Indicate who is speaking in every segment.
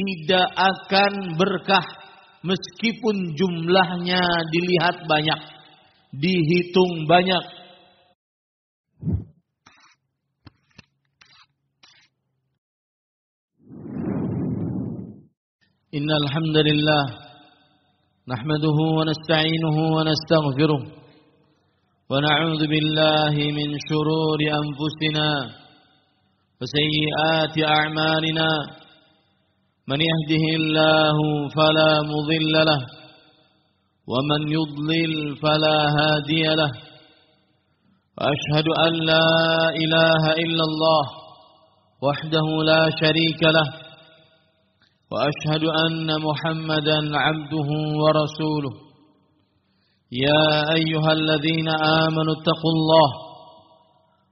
Speaker 1: tidak akan berkah meskipun jumlahnya dilihat banyak, dihitung banyak. Innal hamdalillah nahmaduhu wa nasta'inuhu wa nastaghfiruh wa na'udzu billahi min shururi anfusina wa sayyiati a'malina من يهده الله فلا مضل له ومن يضلل فلا هادي له. وأشهد أن لا إله إلا الله وحده لا شريك له وأشهد أن محمدا عبده ورسوله. يا أيها الذين آمنوا اتقوا الله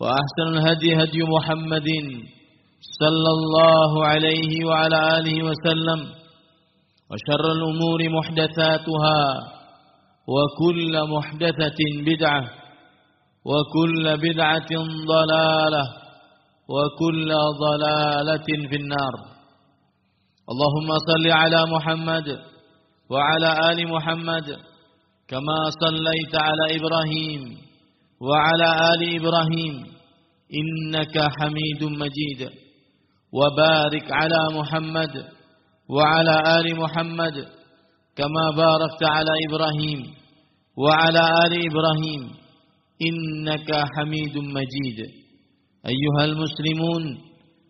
Speaker 1: وأحسن الهدي هدي محمد صلى الله عليه وعلى آله وسلم وشر الأمور محدثاتها وكل محدثة بدعة وكل بدعة ضلالة وكل ضلالة في النار. اللهم صل على محمد وعلى آل محمد كما صليت على إبراهيم وعلى آل إبراهيم إنك حميد مجيد وبارك على محمد وعلى آل محمد كما باركت على إبراهيم وعلى آل إبراهيم إنك حميد مجيد. أيها المسلمون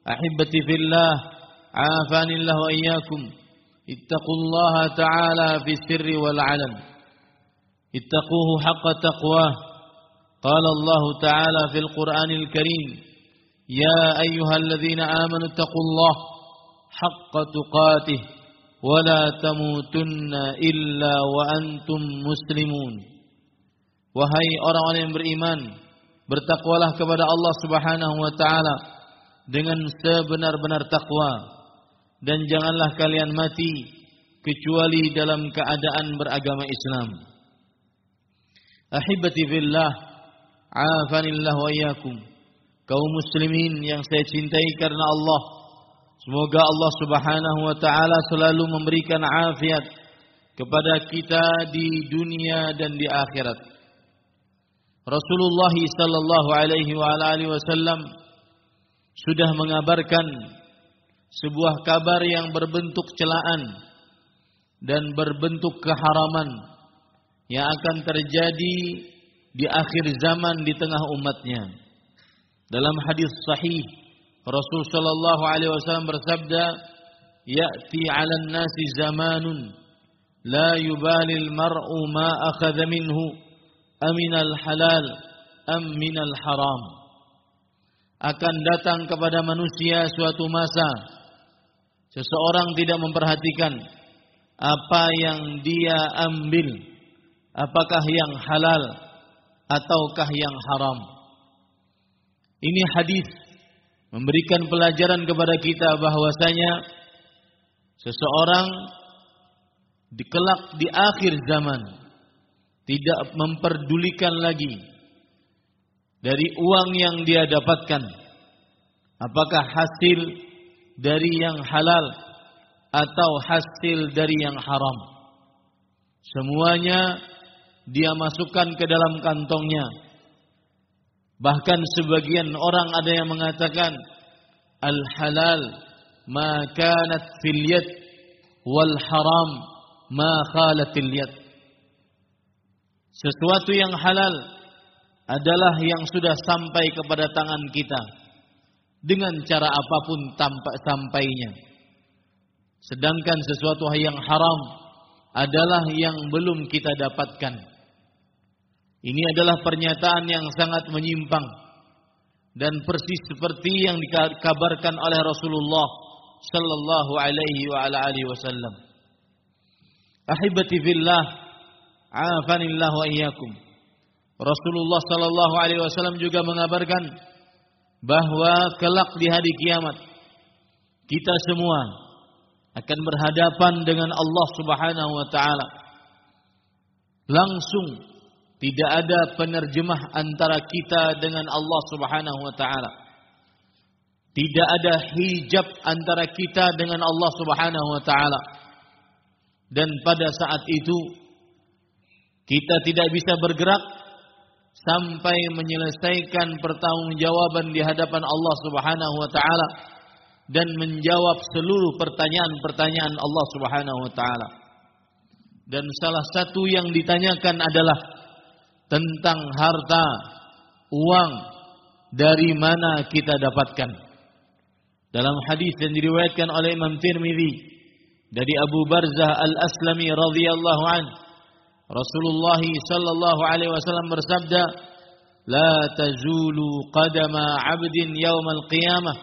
Speaker 1: أحبتي في الله عافاني الله وإياكم. اتقوا الله تعالى في السر والعلن اتقوه حق تقواه. قال الله تعالى في القرآن الكريم يا أيها الذين آمنوا اتقوا الله حق تقاته ولا تموتن إلا وأنتم مسلمون Wahai orang-orang yang beriman, bertakwalah kepada Allah Subhanahu wa taala dengan sebenar-benar takwa dan janganlah kalian mati kecuali dalam keadaan beragama Islam. Ahibati fillah, afanillah wa iyyakum. Kaum muslimin yang saya cintai karena Allah, semoga Allah Subhanahu wa taala selalu memberikan afiat kepada kita di dunia dan di akhirat. Rasulullah sallallahu alaihi wa alihi wasallam sudah mengabarkan sebuah kabar yang berbentuk celaan dan berbentuk keharaman yang akan terjadi di akhir zaman di tengah umatnya. Dalam hadis sahih Rasul sallallahu alaihi wasallam bersabda, "Ya'ti 'alan nasi zamanun la yubali al-mar'u ma akhadha minhu aminal halal am minal haram." Akan datang kepada manusia suatu masa seseorang tidak memperhatikan apa yang dia ambil apakah yang halal ataukah yang haram. Ini hadis memberikan pelajaran kepada kita bahwasanya seseorang dikelak di akhir zaman tidak memperdulikan lagi dari uang yang dia dapatkan apakah hasil dari yang halal atau hasil dari yang haram. Semuanya dia masukkan ke dalam kantongnya. Bahkan sebagian orang ada yang mengatakan al-halal ma kanat fil yad wal haram ma yad. Sesuatu yang halal adalah yang sudah sampai kepada tangan kita dengan cara apa pun tampak sampainya. Sedangkan sesuatu yang haram adalah yang belum kita dapatkan. Ini adalah pernyataan yang sangat menyimpang dan persis seperti yang dikabarkan oleh Rasulullah sallallahu alaihi wa ala alihi wasallam. Ahibati fillah, afanillah wa iyyakum. Rasulullah sallallahu alaihi wasallam juga mengabarkan bahwa kelak di hari kiamat kita semua akan berhadapan dengan Allah Subhanahu wa taala. Langsung tidak ada penerjemah antara kita dengan Allah Subhanahu wa taala. Tidak ada hijab antara kita dengan Allah Subhanahu wa taala. Dan pada saat itu kita tidak bisa bergerak sampai menyelesaikan pertanggungjawaban di hadapan Allah Subhanahu wa taala dan menjawab seluruh pertanyaan-pertanyaan Allah Subhanahu wa taala. Dan salah satu yang ditanyakan adalah tentang harta, uang dari mana kita dapatkan. Dalam hadis yang diriwayatkan oleh Imam Tirmizi dari Abu Barzah Al-Aslami radhiyallahu an Rasulullah sallallahu alaihi wasallam bersabda la tazulu qadama 'abdin yawm al-qiyamah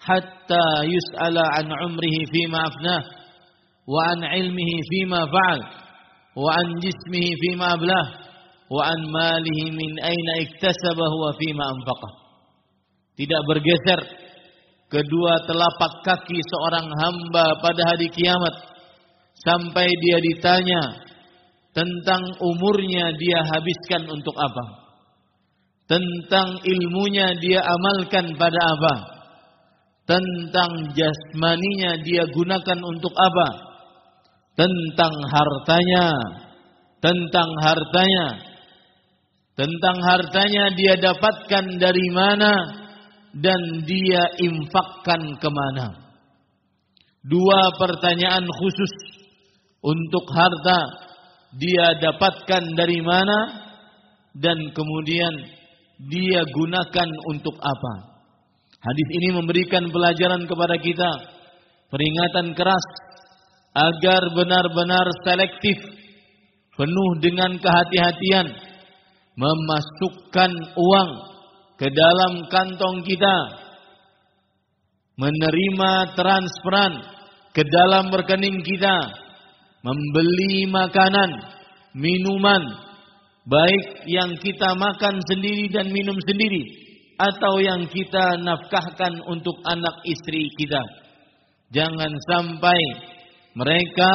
Speaker 1: hatta yus'ala an 'umrihi fima afnah wa an 'ilmihi fima fa'al wa an jismihi fima ablah wa an malihi min aina iktasabahu wa. Tidak bergeser kedua telapak kaki seorang hamba pada hari kiamat sampai dia ditanya tentang umurnya dia habiskan untuk apa? Tentang ilmunya dia amalkan pada apa? Tentang jasmaninya dia gunakan untuk apa? Tentang hartanya, tentang hartanya tentang hartanya dia dapatkan dari mana dan dia infakkan ke mana. Dua pertanyaan khusus untuk harta dia dapatkan dari mana dan kemudian dia gunakan untuk apa. Hadis ini memberikan pelajaran kepada kita peringatan keras agar benar-benar selektif penuh dengan kehati-hatian memasukkan uang ke dalam kantong kita, menerima transferan ke dalam rekening kita, membeli makanan, minuman, baik yang kita makan sendiri dan minum sendiri, atau yang kita nafkahkan untuk anak istri kita. Jangan sampai mereka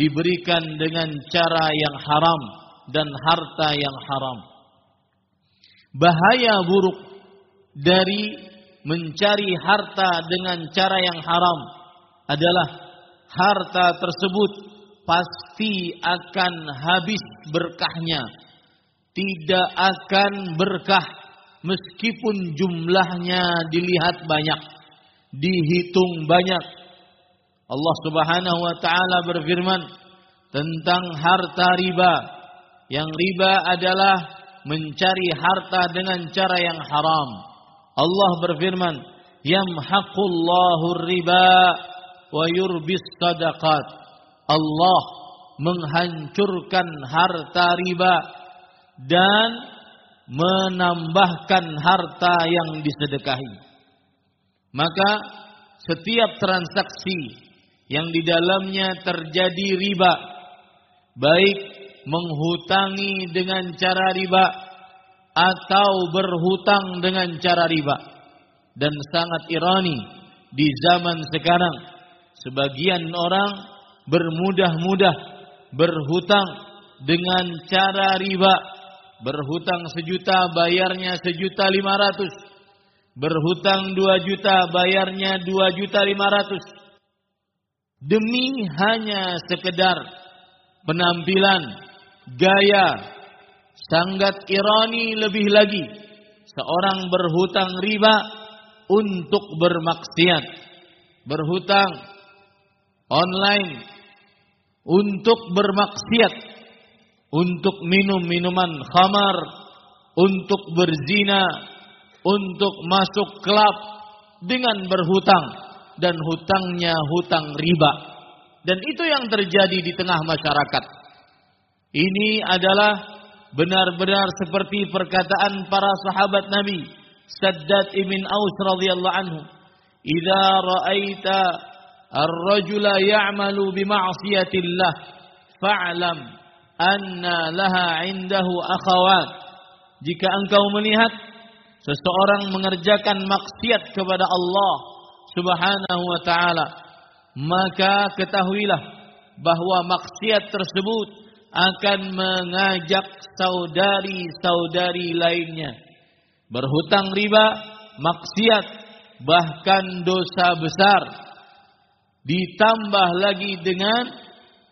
Speaker 1: diberikan dengan cara yang haram dan harta yang haram. Bahaya buruk dari mencari harta dengan cara yang haram adalah harta tersebut pasti akan habis berkahnya. Tidak akan berkah meskipun jumlahnya dilihat banyak, dihitung banyak. Allah Subhanahu wa taala berfirman tentang harta riba yang riba adalah mencari harta dengan cara yang haram. Allah berfirman, "Yamhaqullahu riba wa yurbis sadaqat." Allah menghancurkan harta riba dan menambahkan harta yang disedekahi. Maka setiap transaksi yang di dalamnya terjadi riba, baik menghutangi dengan cara riba atau berhutang dengan cara riba. Dan sangat ironi di zaman sekarang sebagian orang bermudah-mudah berhutang dengan cara riba. Berhutang sejuta bayarnya sejuta lima ratus. Berhutang dua juta bayarnya dua juta lima ratus. Demi hanya sekedar penampilan gaya, sangat ironi lebih lagi. Seorang berhutang riba untuk bermaksiat. Berhutang online untuk bermaksiat, untuk minum minuman khamar, untuk berzina, untuk masuk klub dengan berhutang dan hutangnya hutang riba. Dan itu yang terjadi di tengah masyarakat. Ini adalah benar-benar seperti perkataan para sahabat Nabi Saddad ibn Aus radhiyallahu anhu, "Idza ra'aita ar-rajula ya'malu bi ma'siyatillah fa'lam anna laha 'indahu akhawat." Jika engkau melihat seseorang mengerjakan maksiat kepada Allah Subhanahu wa taala, maka ketahuilah bahwa maksiat tersebut akan mengajak saudari-saudari lainnya berhutang riba, maksiat, bahkan dosa besar. Ditambah lagi dengan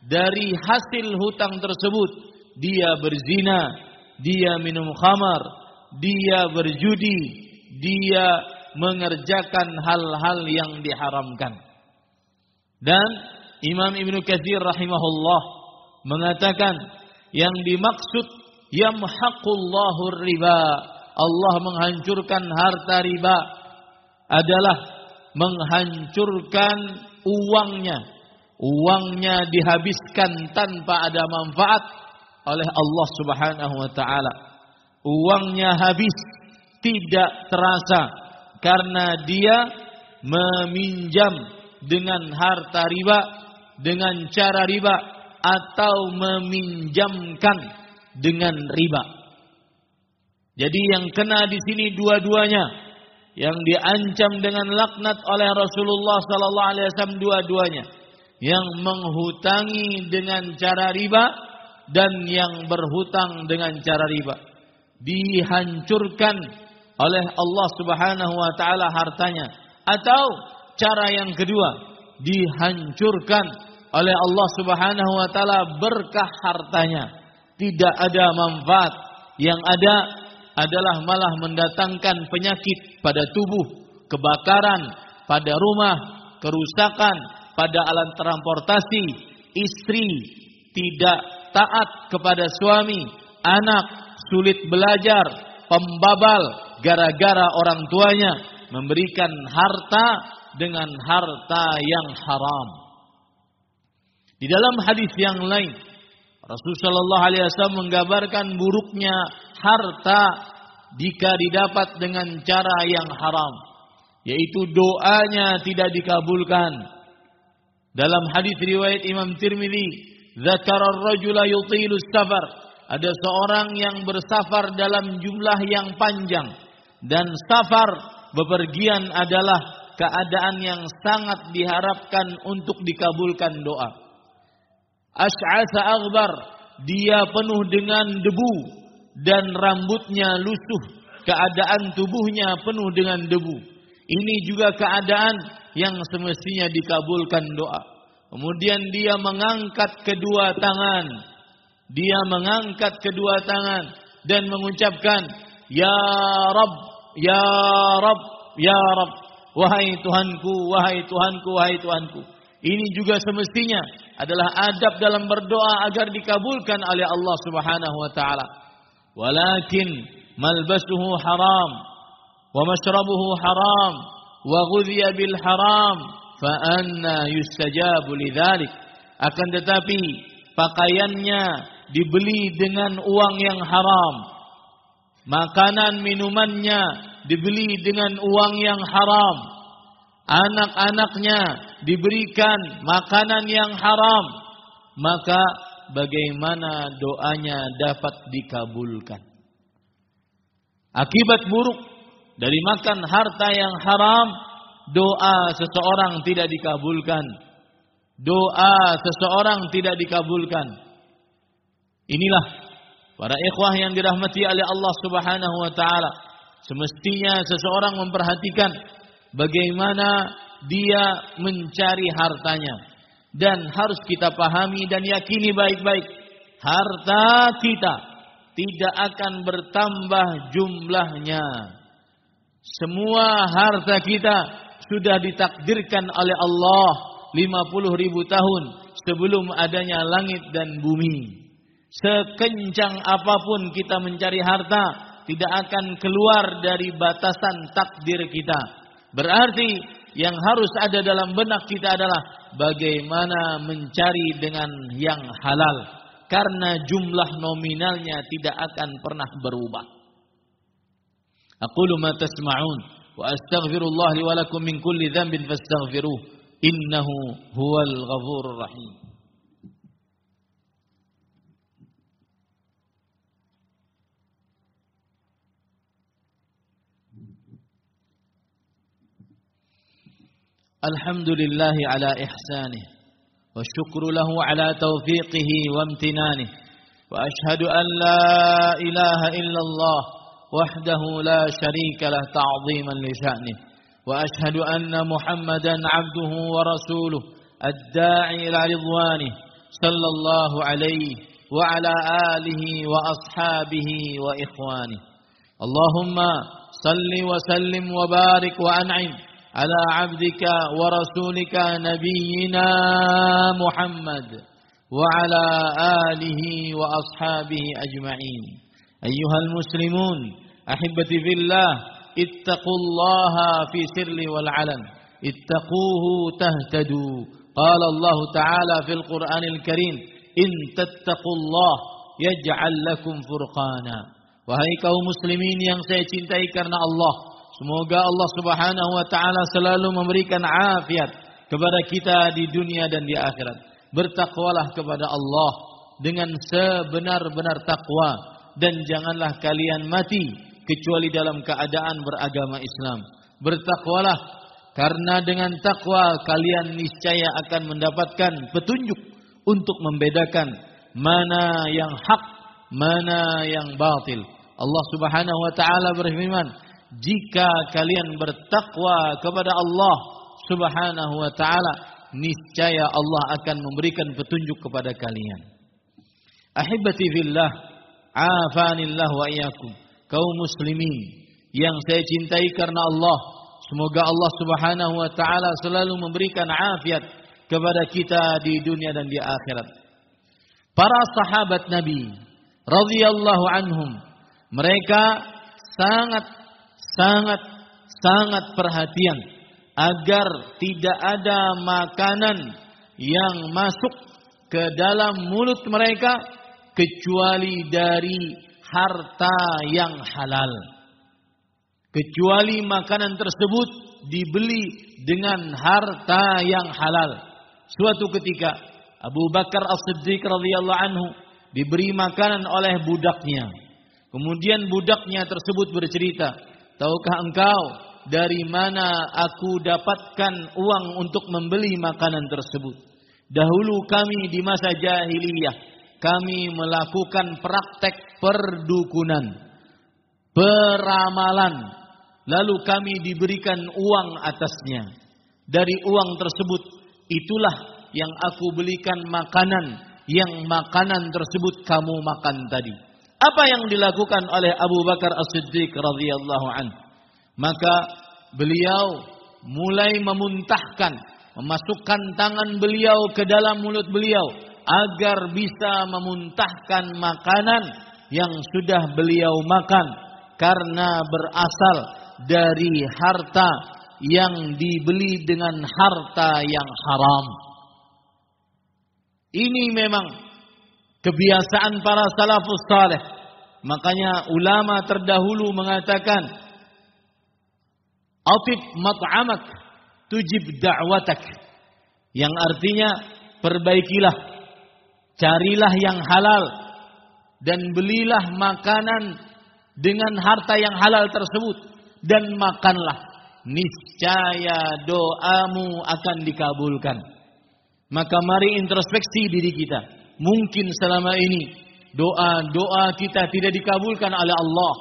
Speaker 1: dari hasil hutang tersebut dia berzina, dia minum khamar, dia berjudi, dia mengerjakan hal-hal yang diharamkan. Dan Imam Ibnu Katsir rahimahullah mengatakan yang dimaksud yamhaqullahu riba Allah menghancurkan harta riba adalah menghancurkan uangnya. Uangnya dihabiskan tanpa ada manfaat oleh Allah Subhanahu wa taala. Uangnya habis tidak terasa karena dia meminjam dengan harta riba dengan cara riba atau meminjamkan dengan riba. Jadi yang kena di sini dua-duanya. Yang diancam dengan laknat oleh Rasulullah sallallahu alaihi wasallam dua-duanya. Yang menghutangi dengan cara riba dan yang berhutang dengan cara riba. Dihancurkan oleh Allah Subhanahu wa taala hartanya atau cara yang kedua dihancurkan oleh Allah Subhanahu wa taala berkah hartanya. Tidak ada manfaat. Yang ada adalah malah mendatangkan penyakit pada tubuh, kebakaran pada rumah, kerusakan pada alat transportasi, istri tidak taat kepada suami, anak sulit belajar, pembabal gara-gara orang tuanya memberikan harta dengan harta yang haram. Di dalam hadis yang lain, Rasulullah Shallallahu Alaihi Wasallam menggambarkan buruknya harta jika didapat dengan cara yang haram, yaitu doanya tidak dikabulkan. Dalam hadis riwayat Imam Tirmidzi, "Dzakara ar-rajula yutilu safar." Ada seorang yang bersafar dalam jumlah yang panjang dan safar bepergian adalah keadaan yang sangat diharapkan untuk dikabulkan doa. Ash'asa aghbar, dia penuh dengan debu dan rambutnya lusuh, keadaan tubuhnya penuh dengan debu. Ini juga keadaan yang semestinya dikabulkan doa. Kemudian dia mengangkat kedua tangan. Dia mengangkat kedua tangan dan mengucapkan, Ya Rabb, Ya Rabb, Ya Rabb. Wahai Tuhanku, wahai Tuhanku, wahai Tuhanku. Ini juga semestinya adalah adab dalam berdoa agar dikabulkan oleh Allah Subhanahu wa taala. Walakin malbasuhu haram wa mashrabuhu haram wa ghudhiya bil haram fa anna yustajabu lidzalik. Akan tetapi pakaiannya dibeli dengan uang yang haram. Makanan minumannya dibeli dengan uang yang haram anak-anaknya diberikan makanan yang haram maka bagaimana doanya dapat dikabulkan. Akibat buruk dari makan harta yang haram, doa seseorang tidak dikabulkan. Doa seseorang tidak dikabulkan. Inilah para ikhwah yang dirahmati oleh Allah Subhanahu wa taala. Semestinya seseorang memperhatikan bagaimana dia mencari hartanya dan harus kita pahami dan yakini baik-baik harta kita tidak akan bertambah jumlahnya semua harta kita sudah ditakdirkan oleh Allah 50 ribu tahun sebelum adanya langit dan bumi. Sekencang apa pun kita mencari harta, tidak akan keluar dari batasan takdir kita. Berarti yang harus ada dalam benak kita adalah bagaimana mencari dengan yang halal. Karena jumlah nominalnya tidak akan pernah berubah. Aqulu ma tasma'un wa astaghfirullah li wa lakum min kulli dhanbin fastaghfiruh innahu huwal ghafurur rahim. الحمد لله على إحسانه والشكر له على توفيقه وامتنانه وأشهد أن لا إله إلا الله وحده لا شريك له تعظيما لشأنه وأشهد أن محمدا عبده ورسوله الداعي إلى رضوانه صلى الله عليه وعلى آله وأصحابه وإخوانه. اللهم صل وسلم وبارك وأنعم على عبدك ورسولك نبينا محمد وعلى آله وأصحابه أجمعين. أيها المسلمون أحبتي في الله اتقوا الله في سر والعلن. اتقوه تهتدوا. قال الله تعالى في القرآن الكريم إن تتقوا الله يجعل لكم فرقانا. Wahai kaum muslimin yang saya Semoga Allah Subhanahu wa taala selalu memberikan afiat kepada kita di dunia dan di akhirat. Bertakwalah kepada Allah dengan sebenar-benar takwa dan janganlah kalian mati kecuali dalam keadaan beragama Islam. Bertakwalah karena dengan takwa kalian niscaya akan mendapatkan petunjuk untuk membedakan mana yang hak, mana yang batil. Allah Subhanahu wa taala berfirman, jika kalian bertakwa kepada Allah Subhanahu wa taala, niscaya Allah akan memberikan petunjuk kepada kalian. Ahibati fillah, afanillah wa iyyakum. Kaum muslimin yang saya cintai karena Allah, semoga Allah Subhanahu wa taala selalu memberikan afiat kepada kita di dunia dan di akhirat. Para sahabat Nabi radhiyallahu anhum, mereka sangat sangat sangat perhatian agar tidak ada makanan yang masuk ke dalam mulut mereka kecuali dari harta yang halal. Kecuali makanan tersebut dibeli dengan harta yang halal. Suatu ketika Abu Bakar As-Siddiq radhiyallahu anhu diberi makanan oleh budaknya. Kemudian budaknya tersebut bercerita, Tahukah engkau dari mana aku dapatkan uang untuk membeli makanan tersebut? Dahulu kami di masa jahiliyah, kami melakukan praktek perdukunan, peramalan, lalu kami diberikan uang atasnya. Dari uang tersebut, itulah yang aku belikan makanan, yang makanan tersebut kamu makan tadi. Apa yang dilakukan oleh Abu Bakar As-Siddiq radhiyallahu an? Maka beliau mulai memuntahkan, memasukkan tangan beliau ke dalam mulut beliau agar bisa memuntahkan makanan yang sudah beliau makan karena berasal dari harta yang dibeli dengan harta yang haram. Ini memang kebiasaan para salafus saleh. Makanya ulama terdahulu mengatakan Atif mat'amak tujib da'watak. Yang artinya perbaikilah, carilah yang halal dan belilah makanan dengan harta yang halal tersebut dan makanlah. Niscaya doamu akan dikabulkan. Maka mari introspeksi diri kita mungkin selama ini doa-doa kita tidak dikabulkan oleh Allah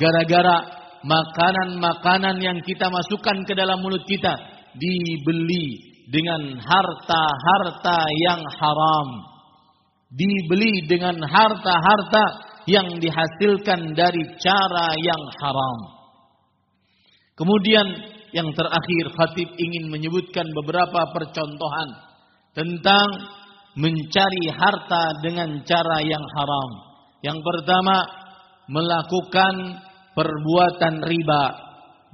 Speaker 1: gara-gara makanan-makanan yang kita masukkan ke dalam mulut kita dibeli dengan harta-harta yang haram. Dibeli dengan harta-harta yang dihasilkan dari cara yang haram. Kemudian yang terakhir khatib ingin menyebutkan beberapa percontohan tentang mencari harta dengan cara yang haram. Yang pertama, melakukan perbuatan riba.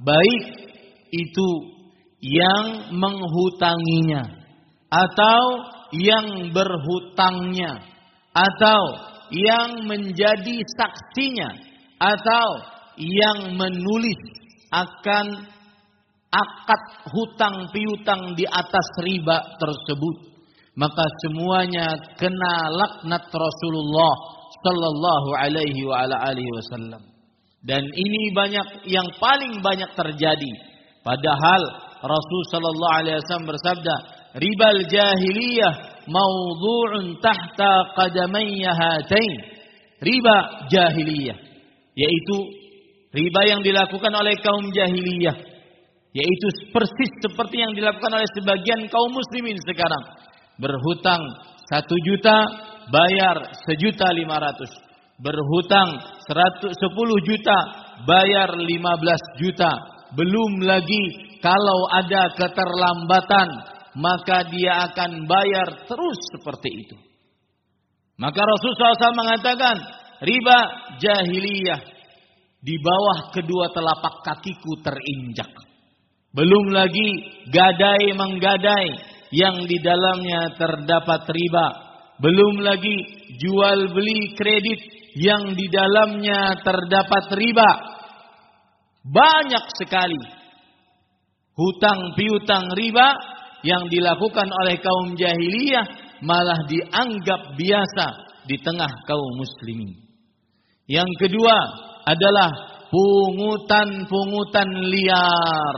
Speaker 1: Baik itu yang menghutanginya atau yang berhutangnya atau yang menjadi saksinya atau yang menulis akan akad hutang piutang di atas riba tersebut maka semuanya kena laknat Rasulullah sallallahu alaihi wa ala alihi wasallam. Dan ini banyak yang paling banyak terjadi. Padahal Rasul sallallahu alaihi wasallam bersabda ribal jahiliyah maudhu'un tahta qadamayya hatain riba jahiliyah yaitu riba yang dilakukan oleh kaum jahiliyah yaitu persis seperti yang dilakukan oleh sebagian kaum muslimin sekarang berhutang satu juta bayar sejuta lima ratus berhutang seratus sepuluh juta bayar lima belas juta belum lagi kalau ada keterlambatan maka dia akan bayar terus seperti itu. Maka Rasulullah SAW mengatakan, riba jahiliyah di bawah kedua telapak kakiku terinjak. Belum lagi gadai menggadai yang di dalamnya terdapat riba. Belum lagi jual beli kredit yang di dalamnya terdapat riba. Banyak sekali hutang piutang riba yang dilakukan oleh kaum jahiliyah malah dianggap biasa di tengah kaum muslimin. Yang kedua adalah pungutan-pungutan liar.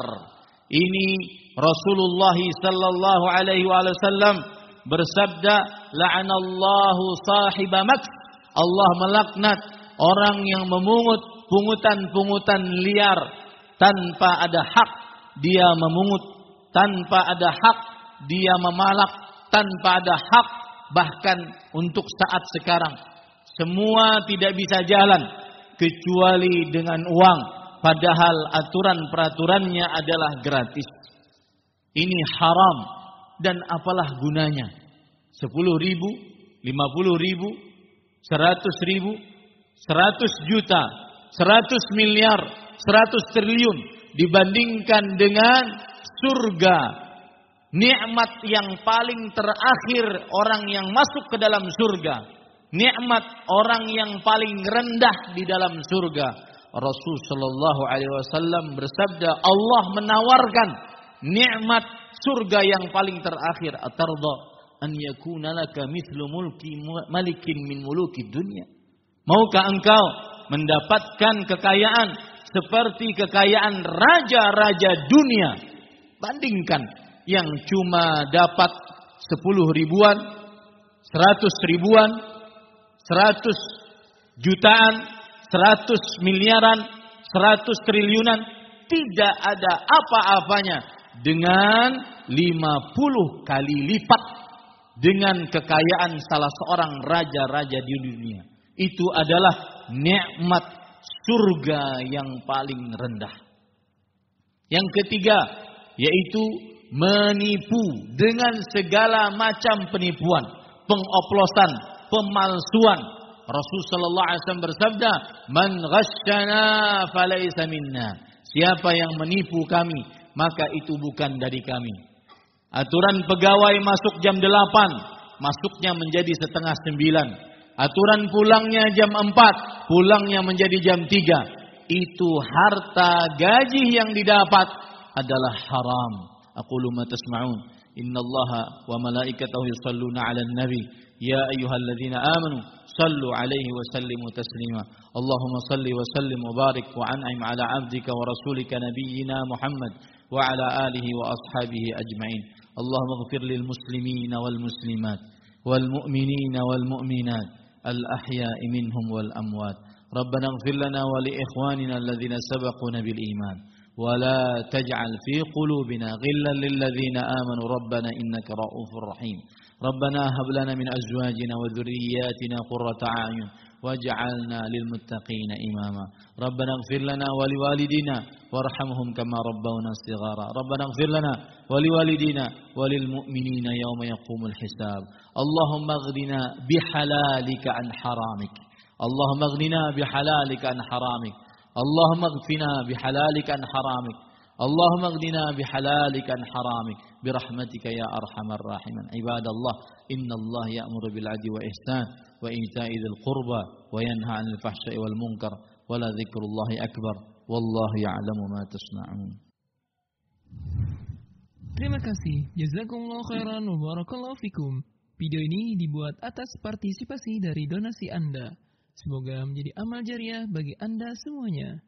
Speaker 1: Ini Rasulullah sallallahu alaihi wasallam bersabda, "La'anallahu sahiba maks." Allah melaknat orang yang memungut pungutan-pungutan liar tanpa ada hak dia memungut. Tanpa ada hak dia memalak. Tanpa ada hak bahkan untuk saat sekarang. Semua tidak bisa jalan kecuali dengan uang. Padahal aturan peraturannya adalah gratis ini haram. Dan apalah gunanya? 10 ribu 50 ribu 100 ribu 100 juta 100 miliar 100 triliun dibandingkan dengan surga, nikmat yang paling terakhir orang yang masuk ke dalam surga, nikmat orang yang paling rendah di dalam surga. Rasul Shallallahu Alaihi Wasallam bersabda, Allah menawarkan nikmat surga yang paling terakhir. Atarda an yakuna laka mithlu mulki malikin min muluki dunia. Maukah engkau mendapatkan kekayaan seperti kekayaan raja-raja dunia? Bandingkan yang cuma dapat 10 ribuan, 100 ribuan, 100 jutaan, 100 miliaran, 100 triliunan. Tidak ada apa-apanya dengan 50 kali lipat dengan kekayaan salah seorang raja-raja di dunia. Itu adalah nikmat surga yang paling rendah. Yang ketiga, yaitu menipu dengan segala macam penipuan, pengoplosan, pemalsuan. Rasul sallallahu alaihi wasallam bersabda, "Man ghasyana falaysa minna." Siapa yang menipu kami, maka itu bukan dari kami. Aturan pegawai masuk jam 8, masuknya menjadi setengah 9. Aturan pulangnya jam 4, pulangnya menjadi jam 3. Itu harta gaji yang didapat adalah haram. Aqulu ma tasma'un. Inna Allah wa malaikatahu yusalluna 'alan nabi. Ya ayyuhalladzina amanu sallu 'alaihi wa sallimu taslima. Allahumma salli wa sallim wa barik wa an'im 'ala 'abdika wa rasulika nabiyyina Muhammad وعلى آله وأصحابه أجمعين. اللهم اغفر للمسلمين والمسلمات والمؤمنين والمؤمنات الأحياء منهم والأموات. ربنا اغفر لنا ولإخواننا الذين سبقونا بالإيمان. ولا تجعل في قلوبنا غلا للذين آمنوا. ربنا إنك رؤوف رحيم. ربنا هب لنا من أزواجنا وذرياتنا قرة أعين واجعلنا للمتقين إماما. ربنا اغفر لنا ولوالدنا وارحمهم كما ربونا صغارا. ربنا اغفر لنا ولوالدينا وللمؤمنين يوم يقوم الحساب. اللهم اغننا بحلالك عن حرامك. اللهم اغننا بحلالك عن حرامك. اللهم اغفنا بحلالك عن حرامك. اللهم اغننا بحلالك عن حرامك. برحمتك يا أرحم الراحمين. عباد الله إن الله يأمر بالعدل وإحسان وإيتاء ذي القربى وينهى عن الفحشاء والمنكر. ولا ذكر الله أكبر. Wallahu ya'lamu ma tasna'un.
Speaker 2: Terima kasih. Jazakumullah khairan wa barakallahu fikum. Video ini dibuat atas partisipasi dari donasi Anda. Semoga menjadi amal jariah bagi Anda semuanya.